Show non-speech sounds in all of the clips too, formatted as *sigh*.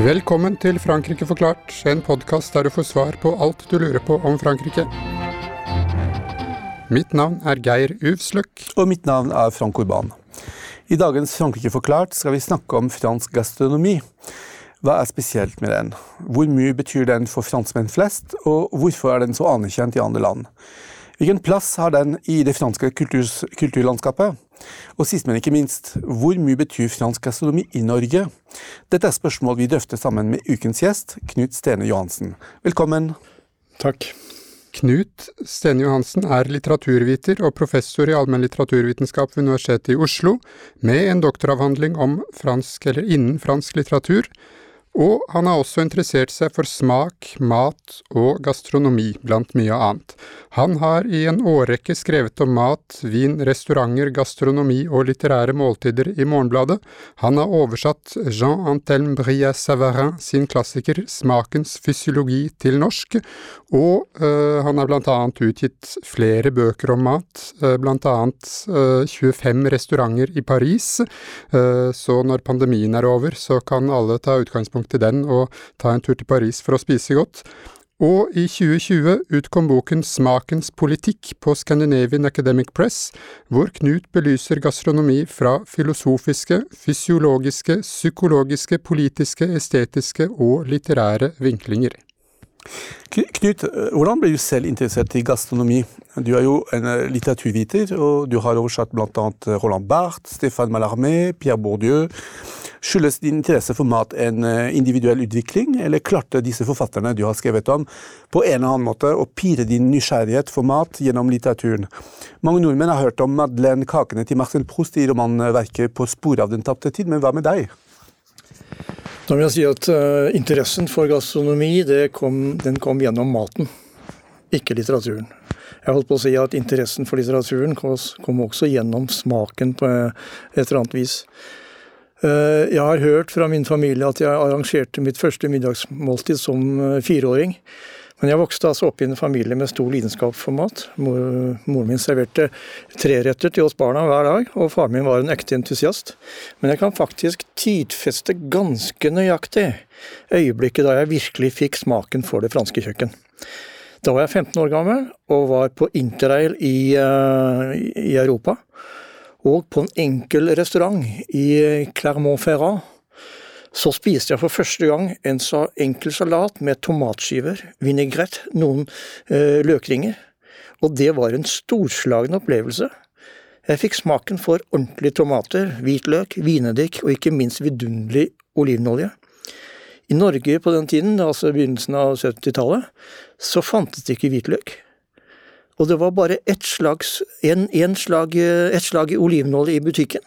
Velkommen til Frankrike forklart, en podkast der du får svar på alt du lurer på om Frankrike. Mitt navn er Geir Uvsløk. Og mitt navn er Frank Urban. I dagens Frankrike forklart skal vi snakke om fransk gastronomi. Hva er spesielt med den? Hvor mye betyr den for franskmenn flest, og hvorfor er den så anerkjent i andre land? Hvilken plass har den i det franske kulturs, kulturlandskapet? Og sist, men ikke minst, hvor mye betyr fransk gastronomi i Norge? Dette er spørsmål vi drøfter sammen med ukens gjest, Knut Stene Johansen. Velkommen. Takk. Knut Stene Johansen er litteraturviter og professor i allmenn litteraturvitenskap ved Universitetet i Oslo, med en doktoravhandling om fransk eller innen fransk litteratur, og han har også interessert seg for smak, mat og gastronomi, blant mye annet. Han har i en årrekke skrevet om mat, vin, restauranter, gastronomi og litterære måltider i Morgenbladet. Han har oversatt Jean Antelme Brie Savarin sin klassiker Smakens fysiologi til norsk, og øh, han har blant annet utgitt flere bøker om mat, øh, blant annet øh, 25 restauranter i Paris, så når pandemien er over, så kan alle ta utgangspunkt utgangspunkt i den og ta en tur til Paris for å spise godt. Og i 2020 utkom boken Smakens politikk på Scandinavian Academic Press, hvor Knut belyser gastronomi fra filosofiske, fysiologiske, psykologiske, politiske, estetiske og litterære vinklinger. Knut, hvordan ble du selv interessert i gastronomi? Du er jo en eh, litteraturviter, og du har oversatt bl.a. Roland Barth, Stéphane Mallarmé, Pierre Bourdieu. Skyldes din interesse for mat en eh, individuell utvikling, eller klarte disse forfatterne du har skrevet om, på en eller annen måte å pire din nysgjerrighet for mat gjennom litteraturen? Mange nordmenn har hørt om Madeleine-kakene til Marcel Proust i romanverket På sporet av den tapte tid, men hva med deg? Da vil jeg si at uh, Interessen for gastronomi kom, den kom gjennom maten, ikke litteraturen. Jeg holdt på å si at Interessen for litteraturen kom, kom også gjennom smaken på et eller annet vis. Uh, jeg har hørt fra min familie at jeg arrangerte mitt første middagsmåltid som fireåring. Men jeg vokste altså opp i en familie med stor lidenskap for mat. Mor, moren min serverte treretter til oss barna hver dag, og faren min var en ekte entusiast. Men jeg kan faktisk tidfeste ganske nøyaktig øyeblikket da jeg virkelig fikk smaken for det franske kjøkken. Da var jeg 15 år gammel og var på interrail i, uh, i Europa. Og på en enkel restaurant i Clermont-Ferrand så spiste jeg for første gang en så enkel salat med tomatskiver, vinaigrette, noen eh, løkringer. Og det var en storslagen opplevelse. Jeg fikk smaken for ordentlige tomater, hvitløk, vineddik og ikke minst vidunderlig olivenolje. I Norge på den tiden, altså begynnelsen av 70-tallet, så fantes det ikke hvitløk. Og det var bare ett slags, en, en slag, et slag olivenolje i butikken,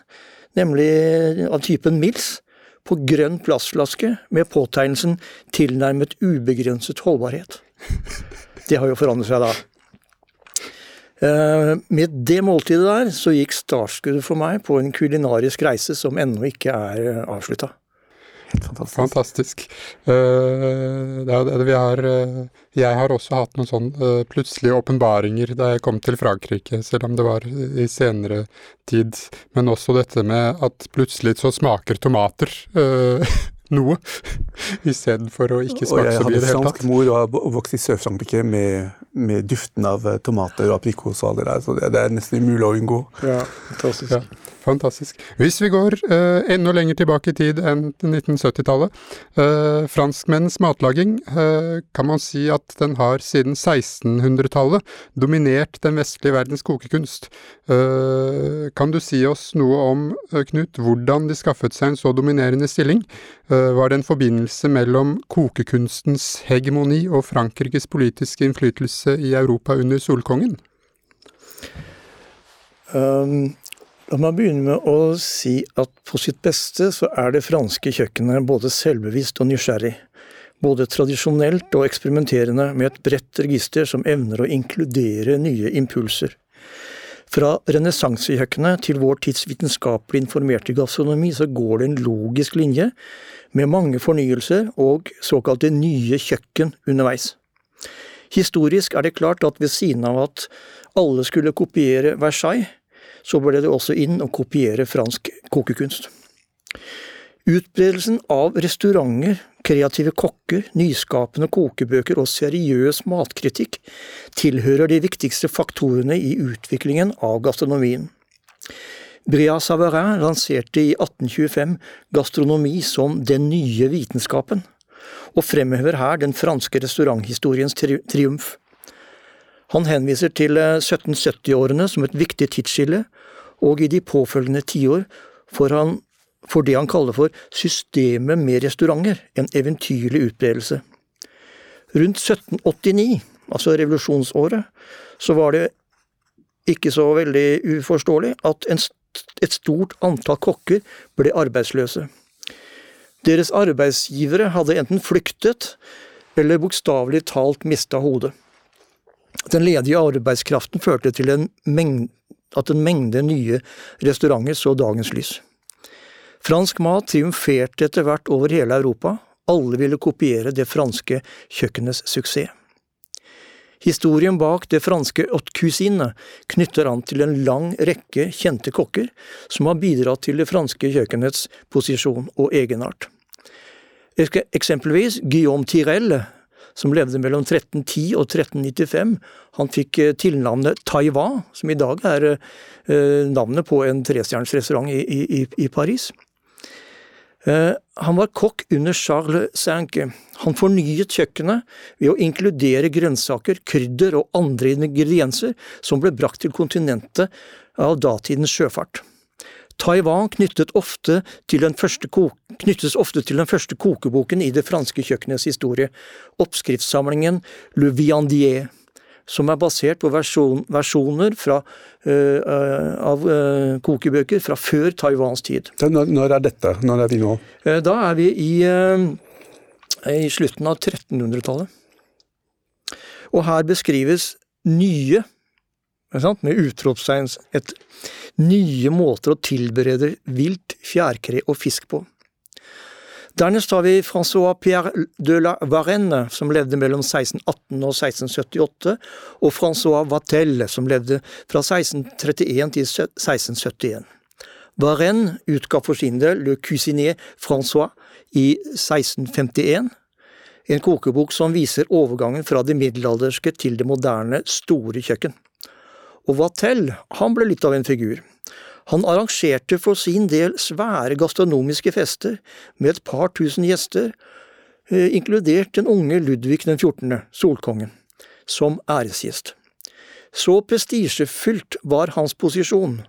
nemlig av typen Mills på grønn plastflaske med påtegnelsen 'tilnærmet ubegrenset holdbarhet'. Det har jo forandret seg da. Eh, med det måltidet der så gikk startskuddet for meg på en kulinarisk reise som ennå ikke er avslutta. Fantastisk. Fantastisk. Uh, det, det, vi har, uh, jeg har også hatt noen sånn uh, plutselige åpenbaringer da jeg kom til Frankrike, selv om det var i senere tid. Men også dette med at plutselig så smaker tomater *laughs* noe, *laughs* istedenfor å ikke smake så mye i det hele tatt. Og jeg hadde fransk mor og vokste i Sør-Frankrike med, med, duften av tomater og aprikos og alt det der, så det, det er nesten umulig å unngå. Ja, fantastisk. Ja. Fantastisk. Hvis vi går uh, enda lenger tilbake i tid enn 1970-tallet, uh, eh, franskmenns matlaging uh, kan man si at den har siden 1600-tallet dominert den vestlige verdens kokekunst. Uh, kan du si oss noe om, Knut, hvordan de skaffet seg en så dominerende stilling? var det en forbindelse mellom kokekunstens hegemoni og Frankrikes politiske innflytelse i Europa under Solkongen? Um La meg begynne med å si at på sitt beste så er det franske kjøkkenet både selvbevisst og nysgjerrig. Både tradisjonelt og eksperimenterende med et bredt register som evner å inkludere nye impulser. Fra renessansekjøkkenet til vår tids vitenskapelig informerte gastronomi så går det en logisk linje med mange fornyelser og såkalte nye kjøkken underveis. Historisk er det klart at ved siden av at alle skulle kopiere Versailles, så ble det også inn å kopiere fransk kokekunst. Utbredelsen av restauranter, kreative kokker, nyskapende kokebøker og seriøs matkritikk tilhører de viktigste faktorene i utviklingen av gastronomien. Bria Savarin lanserte i 1825 gastronomi som den nye vitenskapen, og fremhever her den franske restauranthistoriens triumf. Han henviser til 1770-årene som et viktig tidsskille, og i de påfølgende tiår får han for det han kaller for systemet med restauranter, en eventyrlig utbredelse. Rundt 1789, altså revolusjonsåret, så var det ikke så veldig uforståelig at en, et stort antall kokker ble arbeidsløse. Deres arbeidsgivere hadde enten flyktet eller bokstavelig talt mista hodet. Den ledige arbeidskraften førte til en mengde, at en mengde nye restauranter så dagens lys. Fransk mat triumferte etter hvert over hele Europa, alle ville kopiere det franske kjøkkenets suksess. Historien bak det franske haute cuisine knytter an til en lang rekke kjente kokker som har bidratt til det franske kjøkkenets posisjon og egenart. Eksempelvis Guillaume Tirel, som levde mellom 1310 og 1395. Han fikk eh, tilnavnet Taiwan, som i dag er eh, navnet på en trestjerners restaurant i, i, i Paris. Eh, han var kokk under Charles Sanke. Han fornyet kjøkkenet ved å inkludere grønnsaker, krydder og andre ingredienser som ble brakt til kontinentet av datidens sjøfart. Taiwan ofte knyttes ofte til den første kokeboken i det franske kjøkkenets historie, oppskriftssamlingen Le Viandier, som er basert på versjon, versjoner fra, uh, av uh, kokebøker fra før Taiwans tid. Når, når, er dette? Når er vi nå? Da er vi i, i slutten av 1300-tallet. Og her beskrives nye, med utropstegn, et nye måter å tilberede vilt, fjærkre og fisk på. Dernest har vi Francois Pierre de la Varenne, som levde mellom 1618 og 1678, og Francois Vatel, som levde fra 1631 til 1671. Varenne utga for sin del Le Cuisinier Francois i 1651, en kokebok som viser overgangen fra det middelalderske til det moderne store kjøkken. Og Vatel, han ble litt av en figur. Han arrangerte for sin del svære gastronomiske fester med et par tusen gjester, eh, inkludert den unge Ludvig den 14., solkongen, som æresgjest. Så prestisjefylt var hans posisjon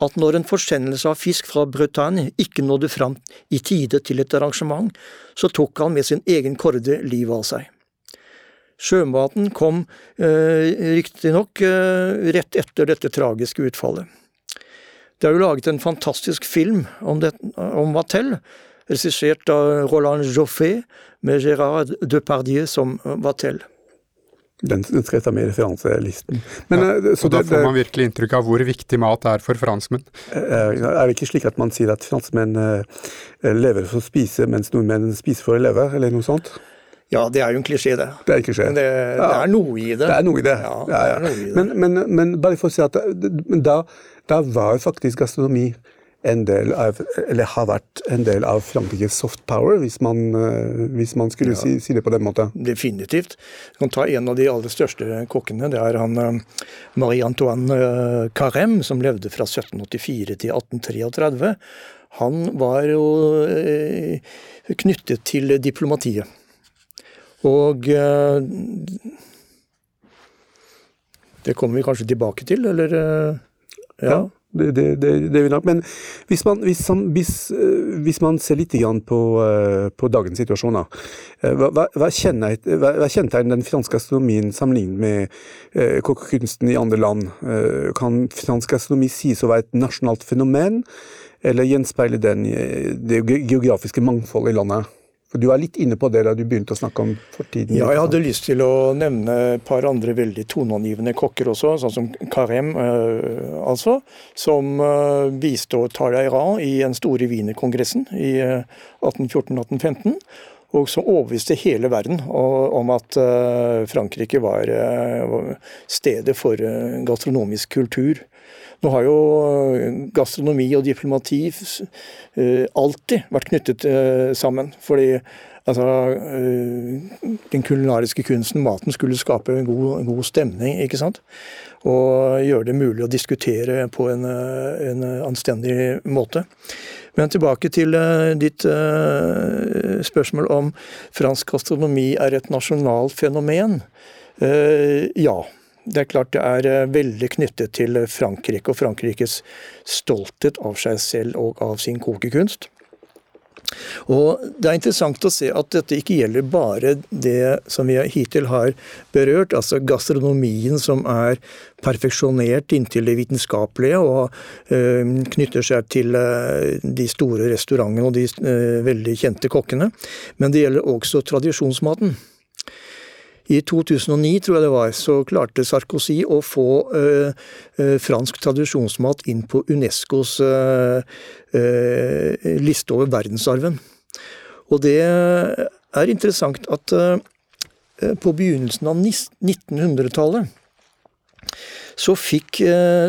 at når en forsendelse av fisk fra Bretagne ikke nådde fram i tide til et arrangement, så tok han med sin egen korde livet av seg. Sjømaten kom eh, riktignok eh, rett etter dette tragiske utfallet. Det er jo laget en fantastisk film om, det, om Vatel, regissert av Roland Joffé, med Gérard Depardieu som Vatel. Den, den skal jeg ta med i referanselisten. Men, ja, så og da får man virkelig inntrykk av hvor viktig mat er for franskmenn. Er det ikke slik at man sier at franskmenn lever for å spise, mens nordmenn spiser for å leve, eller noe sånt? Ja, det er jo en klisjé, det. Det er en klisjé. Men det, det er noe i det. Det er noe i det. Ja, det er noe i det. Men, men, men, bare for å si at da, da var faktisk gastronomi en del av, eller har vært en del av Frankrikes soft power, hvis man, eh, hvis man skulle ja, si, si, det på den måten? Definitivt. Du kan ta en av de aller største kokkene. Det er han eh, Marie-Antoine eh, Carême, som levde fra 1784 til 1833. Han var jo knyttet til diplomatiet. Og eh, det kommer vi kanskje tilbake til, eller? Eh, ja. ja. Det, det, det, det vil nok. Men hvis man, hvis, hvis, eh, hvis man ser litt på, på, dagens situasjon, hva, hva, kjennetegner den franske astronomien sammenlignet med kokkekunsten i andre land? Kan fransk astronomi sies å være et nasjonalt fenomen, eller gjenspeile den det geografiske mangfoldet i landet? Du er litt inne på det da du begynte å snakke om fortiden. Ja, jeg hadde lyst til å nevne et par andre veldig toneangivende kokker også, sånn som Karem, uh, altså. Som uh, bistod Talleyrand i den store Wienerkongressen i uh, 1814-1815. og som overbeviste hele verden om at Frankrike var stedet for gastronomisk kultur. Nå har jo gastronomi og diplomati alltid vært knyttet sammen. fordi Altså, den kulinariske kunsten, maten, skulle skape en god, god, stemning, ikke sant? Og gjøre det mulig å diskutere på en, en anstendig måte. Men tilbake til ditt spørsmål om fransk gastronomi er et nasjonalt fenomen. Ja. Det er klart det er veldig knyttet til Frankrike og Frankrikes stolthet av seg selv og av sin kokekunst. Og Det er interessant å se at dette ikke gjelder bare det som vi hittil har berørt, altså gastronomien som er perfeksjonert inntil det vitenskapelige og øh, knytter seg til øh, de store restaurantene og de veldig kjente kokkene. Men det gjelder også tradisjonsmaten. I 2009, tror jeg det var, så klarte Sarkozy å få øh, fransk tradisjonsmat inn på Unescos øh, øh, liste over verdensarven. Og det er interessant at på begynnelsen av 1900-tallet så fikk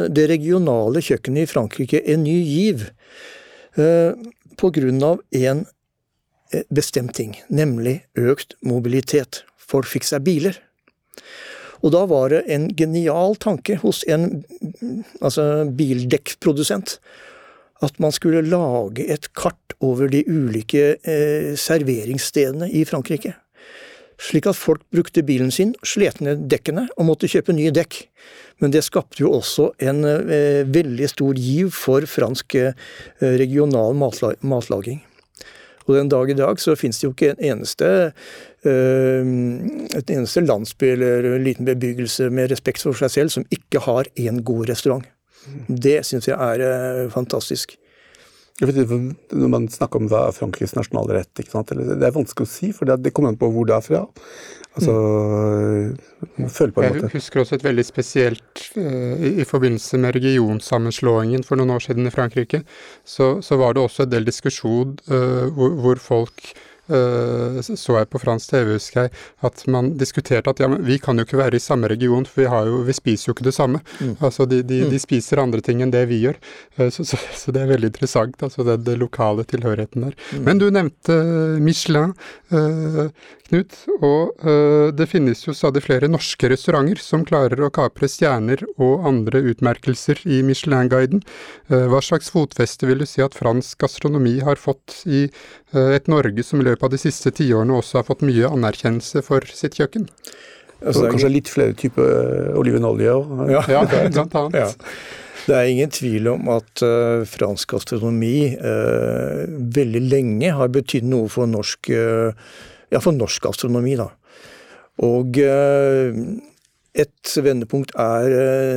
det regionale kjøkkenet i Frankrike en ny giv på grunn av en bestemt ting, nemlig økt mobilitet folk fikk seg biler. Og da var det en genial tanke hos en altså bildekkprodusent at man skulle lage et kart over de ulike eh, serveringsstedene i Frankrike. Slik at folk brukte bilen sin, slet ned dekkene og måtte kjøpe nye dekk. Men det skapte jo også en eh, veldig stor giv for fransk eh, regional matlaging. Og den dag i dag så finnes det jo ikke en eneste, uh, et eneste landsby eller en liten bebyggelse med respekt for seg selv som ikke har en god restaurant. Det syns jeg er uh, fantastisk. Når man snakker om hva Frankrikes nasjonalrett, det er vanskelig å si, for det kommer an på hvor det er fra. Altså, føle på en måte. Jeg husker også et veldig spesielt uh, i, i, forbindelse med regionsammenslåingen for noen år siden i Frankrike. Så, så var det også en del diskusjon uh, hvor, hvor, folk Eh, så jeg på fransk TV, husker jeg, at man diskuterte at ja, men vi kan jo ikke være i samme region, for vi, jo, vi spiser jo ikke det samme. Mm. Altså de, de, de, mm. spiser andre ting enn det vi gjør. Eh, så, så, så det er veldig interessant, altså det, det lokale tilhørigheten der. Mm. Men du nevnte Michelin, uh, Knut, og uh, det finnes jo stadig flere norske restauranter som klarer å kapre stjerner og andre utmerkelser i Michelin-guiden. Uh, hva slags fotfeste vil du si at fransk gastronomi har fått i et Norge som i løpet av de siste tiårene også har fått mye anerkjennelse for sitt kjøkken. Altså, kanskje litt flere typer eh, olivenolje òg? Ja, *laughs* ja, blant annet. Ja. Det er ingen tvil om at uh, fransk gastronomi uh, veldig lenge har betydd noe for norsk, uh, ja, for norsk gastronomi. da. Og et vendepunkt er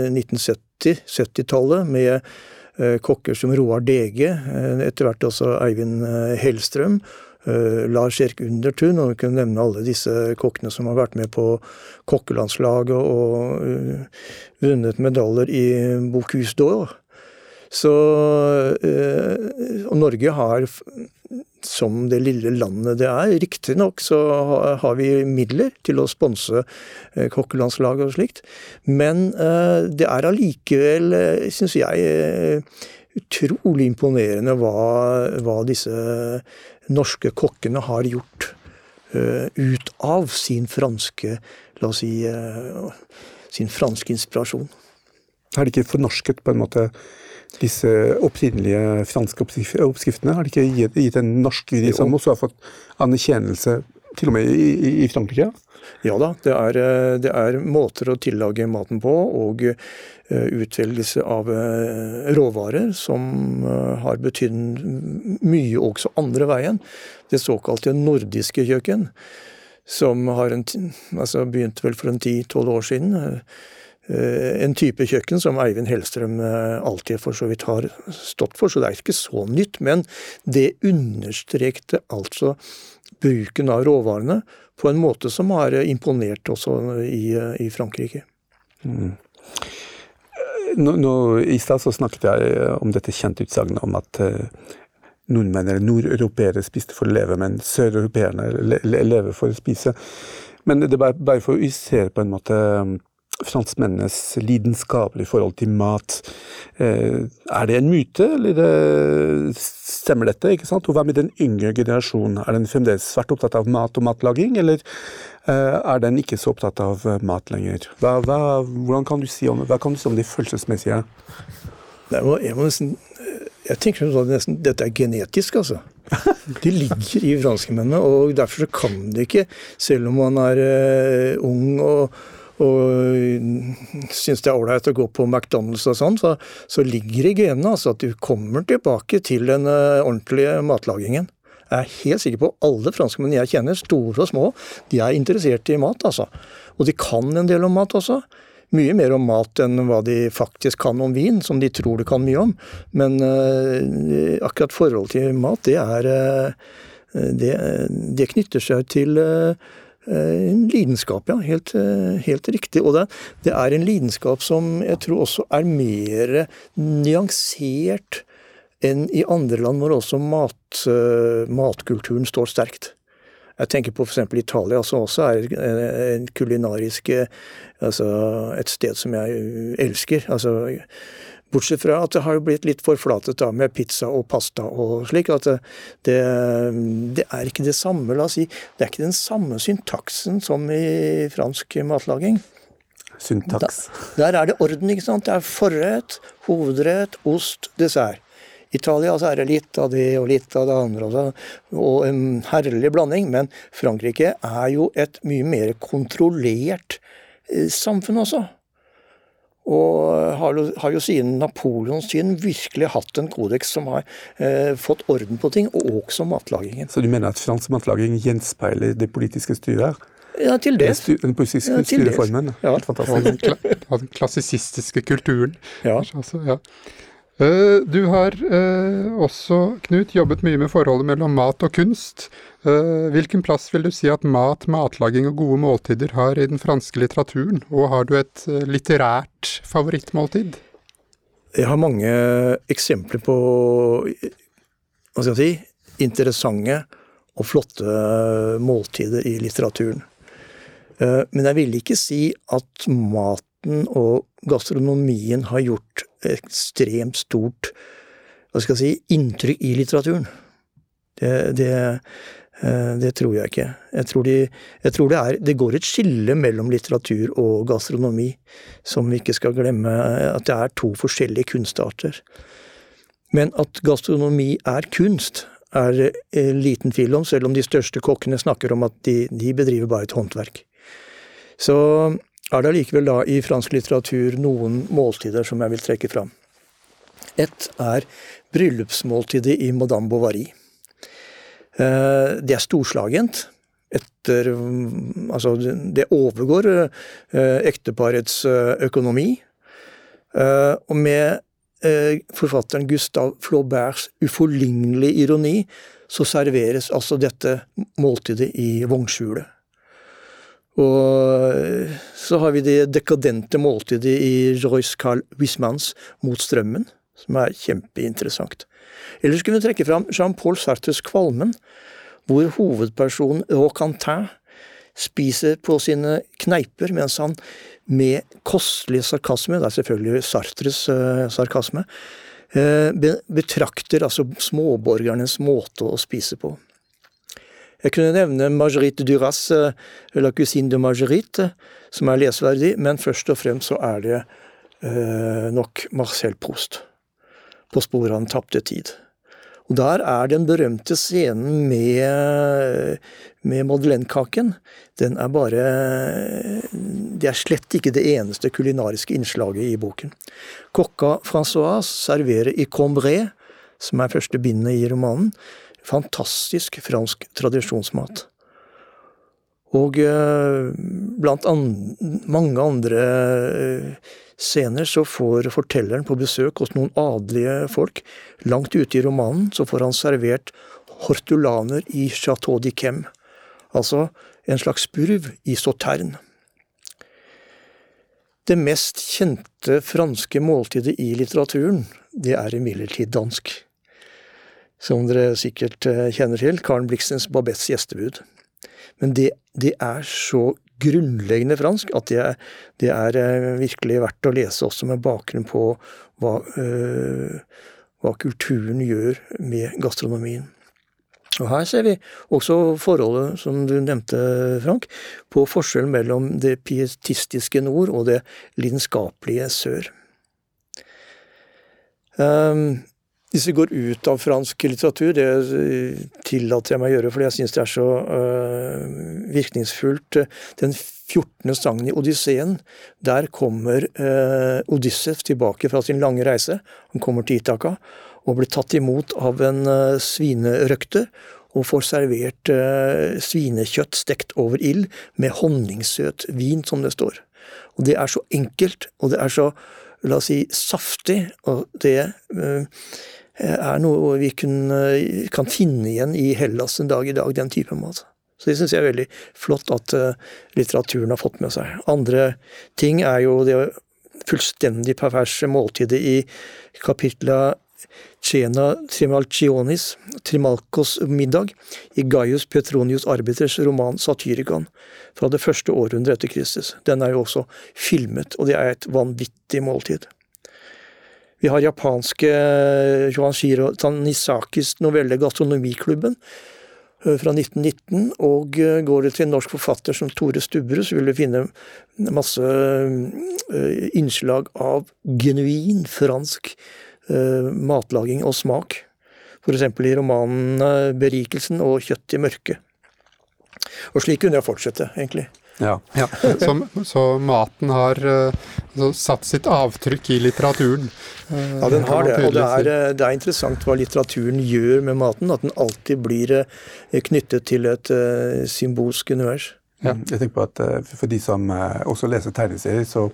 1970, 70-tallet, med kokker som Roar Dege, etter hvert også Eivind Hellstrøm, Uh, Lars Erik Undertun, og vi kunne nevne alle disse kokkene som har vært med på kokkelandslaget og vunnet medaljer i Bocuse d'Or. Så Norge har, som det lille landet det er, riktignok så har vi midler til å sponse kokkelandslaget og slikt, men det er allikevel, syns jeg, utrolig imponerende hva, hva disse norske kokkene har gjort ut av sin franske La oss si sin franske inspirasjon. Har de ikke fornorsket på en måte disse opprinnelige franske oppskriftene? Har de ikke gitt, en norsk vri som også har fått anerkjennelse til og med i, i, i Frankrike? Ja da, det er, eh, det er, måter å tillage maten på, og uh, utvelgelse av uh, råvarer som har betydd mye også andre veien. Det såkalte nordiske kjøkken, som har en, altså begynte vel for en ti-tolv år siden. En type kjøkken som Eivind Hellstrøm alltid for så vidt har stått for, så det er ikke så nytt. Men det understrekte altså bruken av råvarene på en måte som har imponert også i, i Frankrike. Mm. Nå, nå, I stad så snakket jeg om dette kjente utsagnet om at nordmenn eller nordeuropeere spiste for å leve, men søreuropeerne le, lever for å spise. Men det er bare, for å illustrere på en måte franskmennenes lidenskapelige forhold til mat. Eh, er det en myte, eller stemmer dette? ikke sant? Og hva med den yngre generasjonen? Er den fremdeles svært opptatt av mat og matlaging, eller eh, er den ikke så opptatt av eh, mat lenger? Hva, hva, kan du si om, hva kan du si om det følelsesmessige? Må, jeg må nesten jeg tenker at nesten, Dette er genetisk, altså. De ligger i franskmennene, og derfor så kan de ikke, selv om man er ung og, og syns det er ålreit å gå på McDonald's og sånn, så, så ligger det i genene altså, at du kommer tilbake til den uh, ordentlige matlagingen. Jeg er helt sikker på alle franskmenn jeg kjenner, store og små, de er interessert i mat, altså. Og de kan en del om mat også mye mer om mat enn hva de faktisk kan om vin, som de tror de kan mye om. Men uh, akkurat forholdet til mat, det er uh, det, det, knytter seg til uh, en lidenskap, ja. Helt, helt riktig. Og det, det, er en lidenskap som jeg tror også er mer nyansert enn i andre land hvor også mat, matkulturen står sterkt. Jeg tenker på f.eks. Italia, som også er en kulinarisk Altså et sted som jeg elsker. Altså Bortsett fra at det har blitt litt forflatet da med pizza og pasta og slik. At det, det, er ikke det samme, la oss si. Det er ikke den samme syntaksen som i fransk matlaging. Syntaks. Da, der er det orden, ikke sant. Det er forrett, hovedrett, ost, dessert. I Italia så er det litt av det og litt av det andre, og en herlig blanding. Men Frankrike er jo et mye mer kontrollert Eh, samfunn også. Og har jo, har jo siden Napoleons tid virkelig hatt en kodeks som har eh, fått orden på ting, og også matlagingen. Så du mener at fransk matlaging gjenspeiler det politiske styret? Ja, til dels. Den politiske ja, styreformen. Ja. Og den, kla den klassisistiske kulturen. Ja. Altså, ja. Eh, du har eh, også, Knut, jobbet mye med forholdet mellom mat og kunst. Eh, hvilken plass vil du si at mat, matlaging og gode måltider har i den franske litteraturen, og har du et litterært favorittmåltid? Jeg har mange eksempler på hva skal jeg si, interessante og flotte måltider i litteraturen. Men jeg vil ikke si at maten og gastronomien har gjort ekstremt stort hva skal jeg si, inntrykk i litteraturen. Det, det, eh, det tror jeg ikke. Jeg tror, de, jeg tror det, er, det går et skille mellom litteratur og gastronomi, som vi ikke skal glemme at det er to forskjellige kunstarter. Men at gastronomi er kunst, er liten tvil om, selv om de største kokkene snakker om at de, de bedriver bare et håndverk. Så er det allikevel da i fransk litteratur noen måltider som jeg vil trekke fram. Ett er bryllupsmåltidet i Madame Bovary. Eh, det er storslagent. Etter Altså, det overgår eh, ekteparets eh, økonomi. Og med forfatteren Gustav Flauberts uforlignelige ironi, så serveres altså dette måltidet i vognskjulet. Og så har vi det dekadente måltidet i Joyce Carl Wismans Mot strømmen, som er kjempeinteressant. Ellers kunne vi trekke fram Jean-Paul Sartres Kvalmen, hvor hovedpersonen Rocantin spiser på sine kneiper mens han med kostelig sarkasme, det er selvfølgelig Sartres uh, sarkasme, uh, betrakter altså småborgernes måte å spise på. Jeg kunne nevne Marguerite Duras, eh, La Cuisine de Marguerite, som er lesverdig, men først og fremst så er det eh, nok Marcel Proust, på sporet av den tapte tid. Og der er den berømte scenen med, med madeleinekaken. Den er bare Det er slett ikke det eneste kulinariske innslaget i boken. Kokka Francoise serverer i Combray, som er første bindet i romanen, fantastisk fransk tradisjonsmat. Og eh, blant an mange andre eh, scener så får fortelleren på besøk hos noen adelige folk. Langt ute i romanen så får han servert hortulaner i Chateau de d'Yquem. Altså en slags spurv i sauterne. Det mest kjente franske måltidet i litteraturen, det er imidlertid dansk. Som dere sikkert eh, kjenner til, Karen Blixens Babettes gjestebud. Men det, det, er så grunnleggende fransk at det er, det er, eh, virkelig verdt å lese også med bakgrunn på hva, øh, hva kulturen gjør med gastronomien. Og Her ser vi også forholdet, som du nevnte, Frank, på forskjellen mellom det pietistiske nord og det lidenskapelige sør. Um, hvis vi går ut av fransk litteratur, det tillater jeg meg å gjøre fordi jeg syns det er så øh, virkningsfullt. Den 14. sangen i Odysseen, der kommer øh, Odysseus tilbake fra sin lange reise. Han kommer til Itaka og blir tatt imot av en øh, svinerøkter. Og får servert eh, svinekjøtt stekt over ild med honningsøt vin, som det står. Og det er så enkelt, og det er så la oss si, saftig, og det uh, er noe vi kun, kan finne igjen i Hellas en dag i dag, den type mat. Så det syns jeg er veldig flott at litteraturen har fått med seg. Andre ting er jo det fullstendig perverse måltidet i kapitlet Cena Trimalcionis, Trimalcos middag, i Gaius Petronius Arbiters roman Satyricon fra det første århundret etter Kristus. Den er jo også filmet, og det er et vanvittig måltid. Vi har japanske Johanshiro Tanisakis novelle Gastronomiklubben eh, fra 1919, og eh, går det til en norsk forfatter som Tore Stubberud, så vil du finne masse eh, innslag av genuin fransk Eh, matlaging og smak. F.eks. i romanen 'Berikelsen' og 'Kjøtt i mørket'. Og slik kunne jeg fortsette, egentlig. Ja. ja. *laughs* Så, så, maten har så satt sitt avtrykk i litteraturen? Uh, ja, den har det. Og det er, det er, interessant hva litteraturen gjør med maten. At den alltid blir knyttet til et symbolsk univers. Ja. Jeg tenker på at For de som også leser tegneserier, så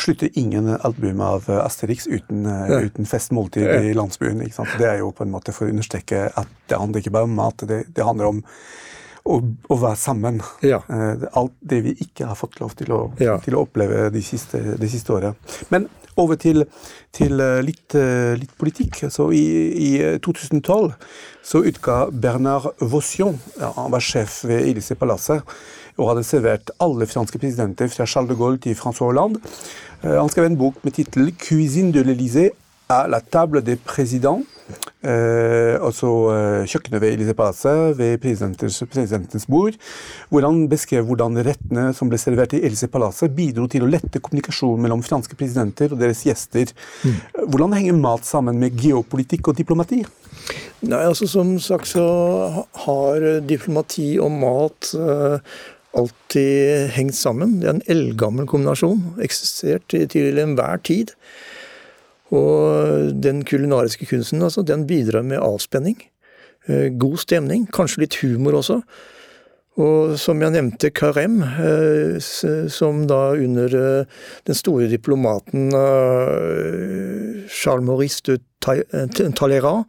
slutter ingen album av eh, Asterix uten, eh, ja. uten festmåltid ja. i landsbyen. Det er jo på en måte for å understreke at det handler ikke bare om mat, det, det handler om å, være sammen. Ja. Eh, alt det vi ikke har fått lov til å, til å oppleve de siste, de siste åra. Men over til, til litt, litt, politikk. Så i, i 2012 så utga Bernard Vaution, han var sjef ved Élysée-palasset, og hadde servert alle franske presidenter fra Charles de Gaulle til François Hollande. Eh, han skrev en bok med tittelen 'Cuisine de l'Élysée à la table des présidents'. Eh, altså kjøkkenet ved Élysée-palasset, ved presidentens bord. Hvor han beskrev hvordan rettene som ble servert i Élysée-palasset, bidro til å lette kommunikasjonen mellom franske presidenter og deres gjester. Mm. Hvordan henger mat sammen med geopolitikk og diplomati? Nei, altså Som sagt så har diplomati og mat eh, alltid hengt sammen. Det er en eldgammel kombinasjon. Eksistert til, til enhver tid. Og den kulinariske kunsten altså, den bidrar med avspenning. Eh, god stemning. Kanskje litt humor også. Og som jeg nevnte, Carême, eh, som da under eh, den store diplomaten Charles Maurice de Talleyrand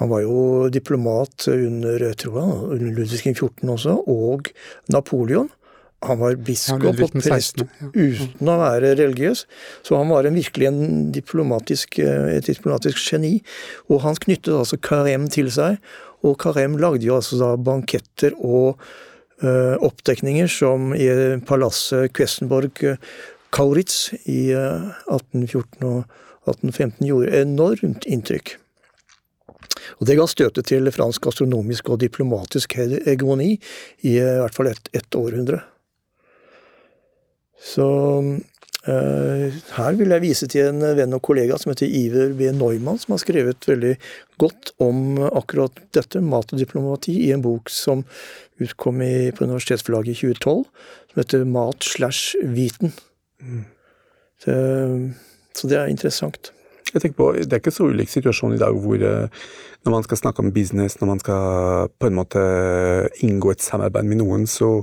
han var jo diplomat under tror jeg, Ludvig 14 også, og Napoleon. Han var biskop ja, og prest ja. uten å være religiøs, så han var en virkelig en diplomatisk, eh, et diplomatisk geni. Og han knyttet altså Karem til seg, og Karem lagde jo altså da banketter og uh, oppdekninger som i palasset Questenborg uh, Kauritz i uh, 1814 og 1815 gjorde enormt inntrykk. Og Det ga støtet til fransk astronomisk og diplomatisk hegemoni i i hvert fall ett et århundre. Så uh, her vil jeg vise til en venn og kollega som heter Iver B. Neumann, som har skrevet veldig godt om akkurat dette, mat og diplomati, i en bok som utkom i, på Universitetsforlaget i 2012, som heter Mat slash viten. Mm. Så, så det er interessant. Jeg tenker på, Det er ikke så ulik situasjon i dag hvor eh, når man skal snakke om business, når man skal på en måte inngå et samarbeid med noen, så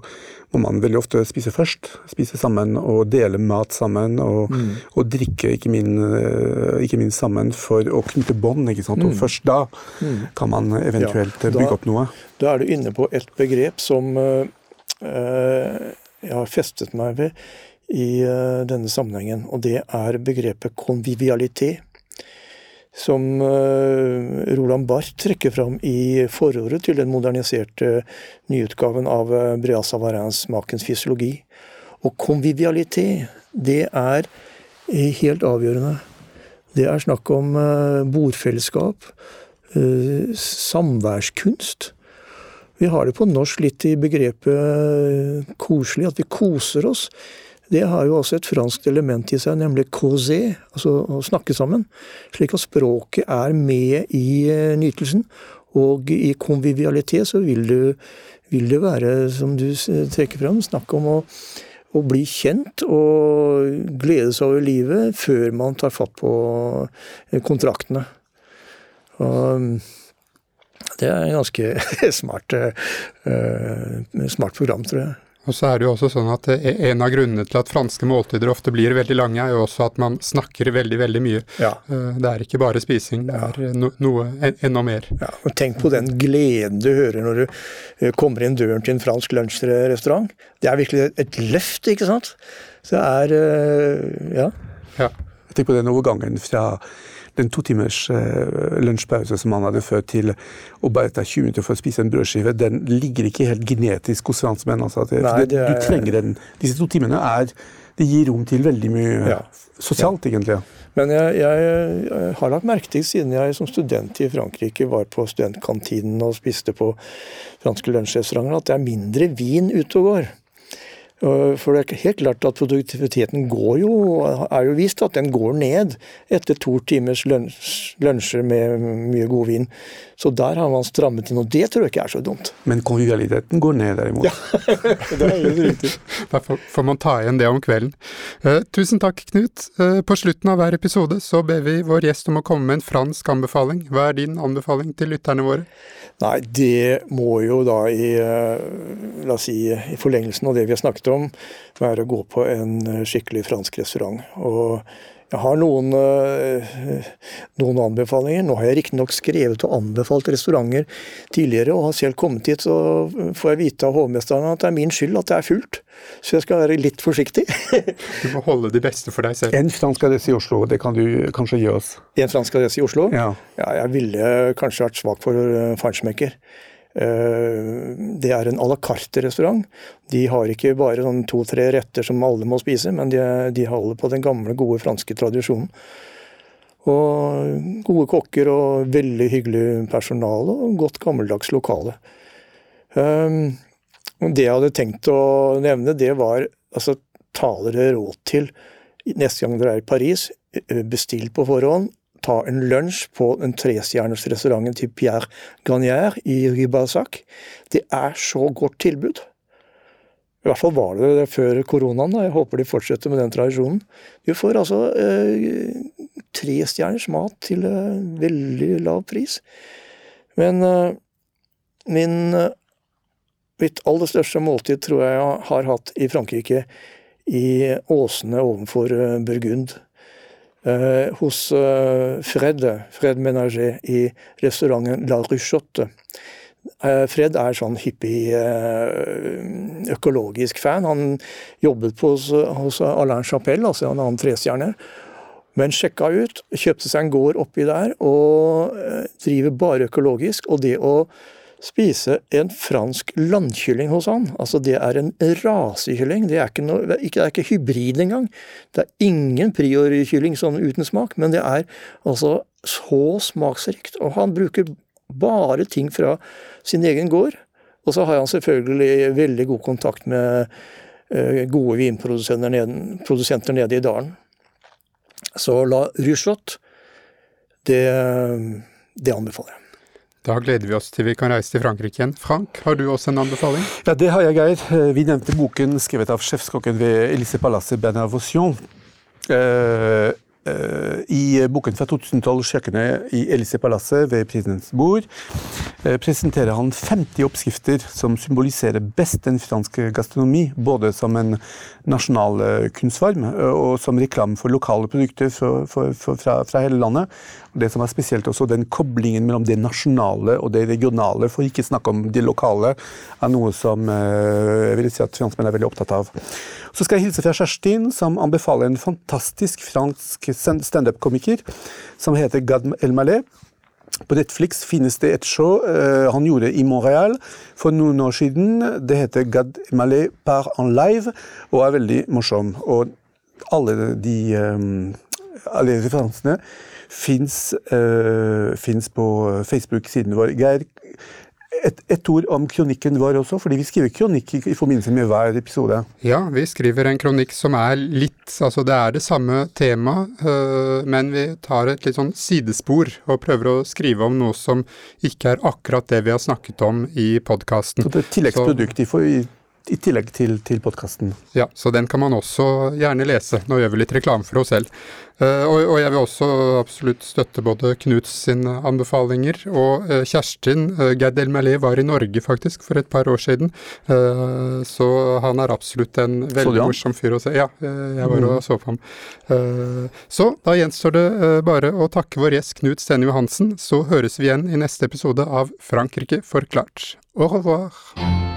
må man veldig ofte spise først. Spise sammen og dele mat sammen, og, mm. og drikke ikke, min, eh, ikke, minst sammen for å knytte bånd. ikke sant? Og mm. først da mm. kan man eventuelt ja, da, bygge opp noe. Da er du inne på et begrep som øh, jeg har festet meg ved i denne sammenhengen, og det er begrepet konvivialitet som uh, Roland Barth trekker fram i forordet til den moderniserte nyutgaven av uh, Breas Savarins 'Makens fysiologi'. Og konvivialitet, det er helt avgjørende. Det er snakk om bordfellesskap, samværskunst. Vi har det på norsk litt i begrepet koselig, at vi koser oss det har jo også et franskt element i seg, nemlig causer, altså å snakke sammen. Slik at språket er med i eh, nytelsen. Og i konvivialitet så vil det, vil det være, som du trekker fram, snakk om å, å, bli kjent og glede seg over livet før man tar fatt på eh, kontraktene. Og det er en ganske *laughs* smart, uh, smart program, tror jeg. Og så er det jo også sånn at En av grunnene til at franske måltider ofte blir veldig lange, er jo også at man snakker veldig veldig mye. Ja. Eh, det er ikke bare spising, det er no, noe enda mer. Ja, og Tenk på den gleden du hører når du eh, kommer inn døren til en fransk lunsjrestaurant. Det er virkelig et løft, ikke sant? Så det er eh, ja. ja. Tenk på den overgangen fra den to timers uh, lunsjpause som han hadde ført til å bare ta 20 minutter for å spise en brødskive, den ligger ikke helt genetisk hos franskmenn. Altså, Nei, det, er, du trenger den. Disse to timene er Det gir rom til veldig mye ja. sosialt, ja. egentlig. Men jeg, jeg, har lagt merke til, siden jeg som student i Frankrike var på studentkantinen og spiste på franske lunsjrestauranter, at det er mindre vin ute og går. For det er helt klart at produktiviteten går jo, er jo vist at den går ned etter to timers lunsjer med mye god vin. Så der har man strammet inn, og det tror jeg ikke er så dumt. Men konvivialiteten går ned, derimot. Ja, *laughs* det er helt riktig. *laughs* Da får man ta igjen det om kvelden. Uh, tusen takk, Knut. Uh, på slutten av hver episode så ber vi vår gjest om å komme med en fransk anbefaling. Hva er din anbefaling til lytterne våre? Nei, det må jo da i, la oss si, i forlengelsen av det vi har snakket om, være å gå på en skikkelig fransk restaurant. Og jeg har noen, eh, noen anbefalinger. Nå har jeg riktignok skrevet og anbefalt restauranter tidligere, og har selv kommet hit, så får jeg vite av hovmesteren at det er min skyld at det er fullt. Så jeg skal være litt forsiktig. *laughs* du må holde det beste for deg selv. En fransk adresse i Oslo, det kan du kanskje gi oss? En fransk adresse i Oslo? Ja. ja jeg ville kanskje vært svak for uh, farnsmekker. Eh, det er en à la carte-restaurant. De har ikke bare sånn to-tre retter som alle må spise, men de, de, holder på den gamle, gode franske tradisjonen. Og gode kokker og veldig hyggelig personale og godt gammeldags lokale. Eh, det jeg hadde tenkt å nevne, det var altså ta dere råd til neste gang dere er i Paris, eh, bestill på forhånd, ta en lunsj på den trestjerners restauranten til Pierre Garnier i Ribasac, Det er så godt tilbud. I hvert fall var det det før koronaen. Da. Jeg håper de fortsetter med den tradisjonen. Du får altså eh, trestjerners mat til eh, veldig lav pris. Men eh, min, eh, mitt aller største måltid tror jeg jeg har hatt i Frankrike, i åsene ovenfor eh, Burgund. Eh, hos eh, Fred, Fred Menager i restauranten La Ruchotte. Eh, Fred er sånn hippie, økologisk fan. Han jobbet på hos, hos Alain Chapelle, altså en annen trestjerne. Men sjekka ut, kjøpte seg en gård oppi der og driver bare økologisk. Og det å spise en fransk landkylling hos han. Altså Det er en rasekylling. Det er ikke, noe, det er ikke hybrid engang. Det er ingen priorkylling sånn uten smak, men det er altså så smaksrikt. Og han bruker bare ting fra sin egen gård. Og så har han selvfølgelig veldig god kontakt med uh, gode vinprodusenter nede, nede i dalen. Så la Ruslott, det, det anbefaler jeg. Da gleder vi oss til vi kan reise til Frankrike igjen. Frank, har du også en anbefaling? Ja, det har jeg, Geir. Eh, vi nevnte boken skrevet av sjefskokken ved Elise Palace, Bernard Vaution. Uh, I boken fra 2012, 'Kjøkkenet i Elise Palace ved presidentens bord', uh, presenterer han 50 oppskrifter som symboliserer best den franske gastronomi, både som en nasjonal kunstform og som reklame for lokale produkter fra, for, fra, fra hele landet det som er spesielt også, den koblingen mellom det nasjonale og det regionale, for ikke snakke om det lokale, er noe som eh, jeg vil si at franskmenn er veldig opptatt av. Så skal jeg hilse fra Kjerstin, som anbefaler en fantastisk fransk standup-komiker som heter Gad Elmaleh. På Netflix finnes det et show uh, han gjorde i Montreal for noen år siden. Det heter Gad Elmaleh par en live, og er veldig morsom. Og alle de um, alle referansene fins uh, på Facebook-siden vår. Geir, et, et, ord om kronikken vår også, fordi vi skriver kronikk i, i, forbindelse med hver episode. Ja, vi skriver en kronikk som er litt Altså det er det samme temaet, øh, men vi tar et litt sånn sidespor og prøver å skrive om noe som ikke er akkurat det vi har snakket om i podkasten. Så det er tilleggsprodukt i, i, i tillegg til, til podkasten? Ja, så den kan man også gjerne lese. Nå gjør vi litt reklame for oss selv. Uh, og, og, jeg vil også absolutt støtte både Knuts sine anbefalinger og uh, Kjerstin. Uh, Gerd Elmaleh var i Norge faktisk for et par år siden, så han er absolutt en veldig morsom fyr å se. Ja, jeg var og så på ham. så da gjenstår det bare å takke vår gjest Knut Stene Johansen, så høres vi igjen i neste episode av Frankrike forklart. Au revoir!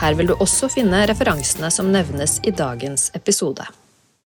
Her vil du også finne referansene som nevnes i dagens episode.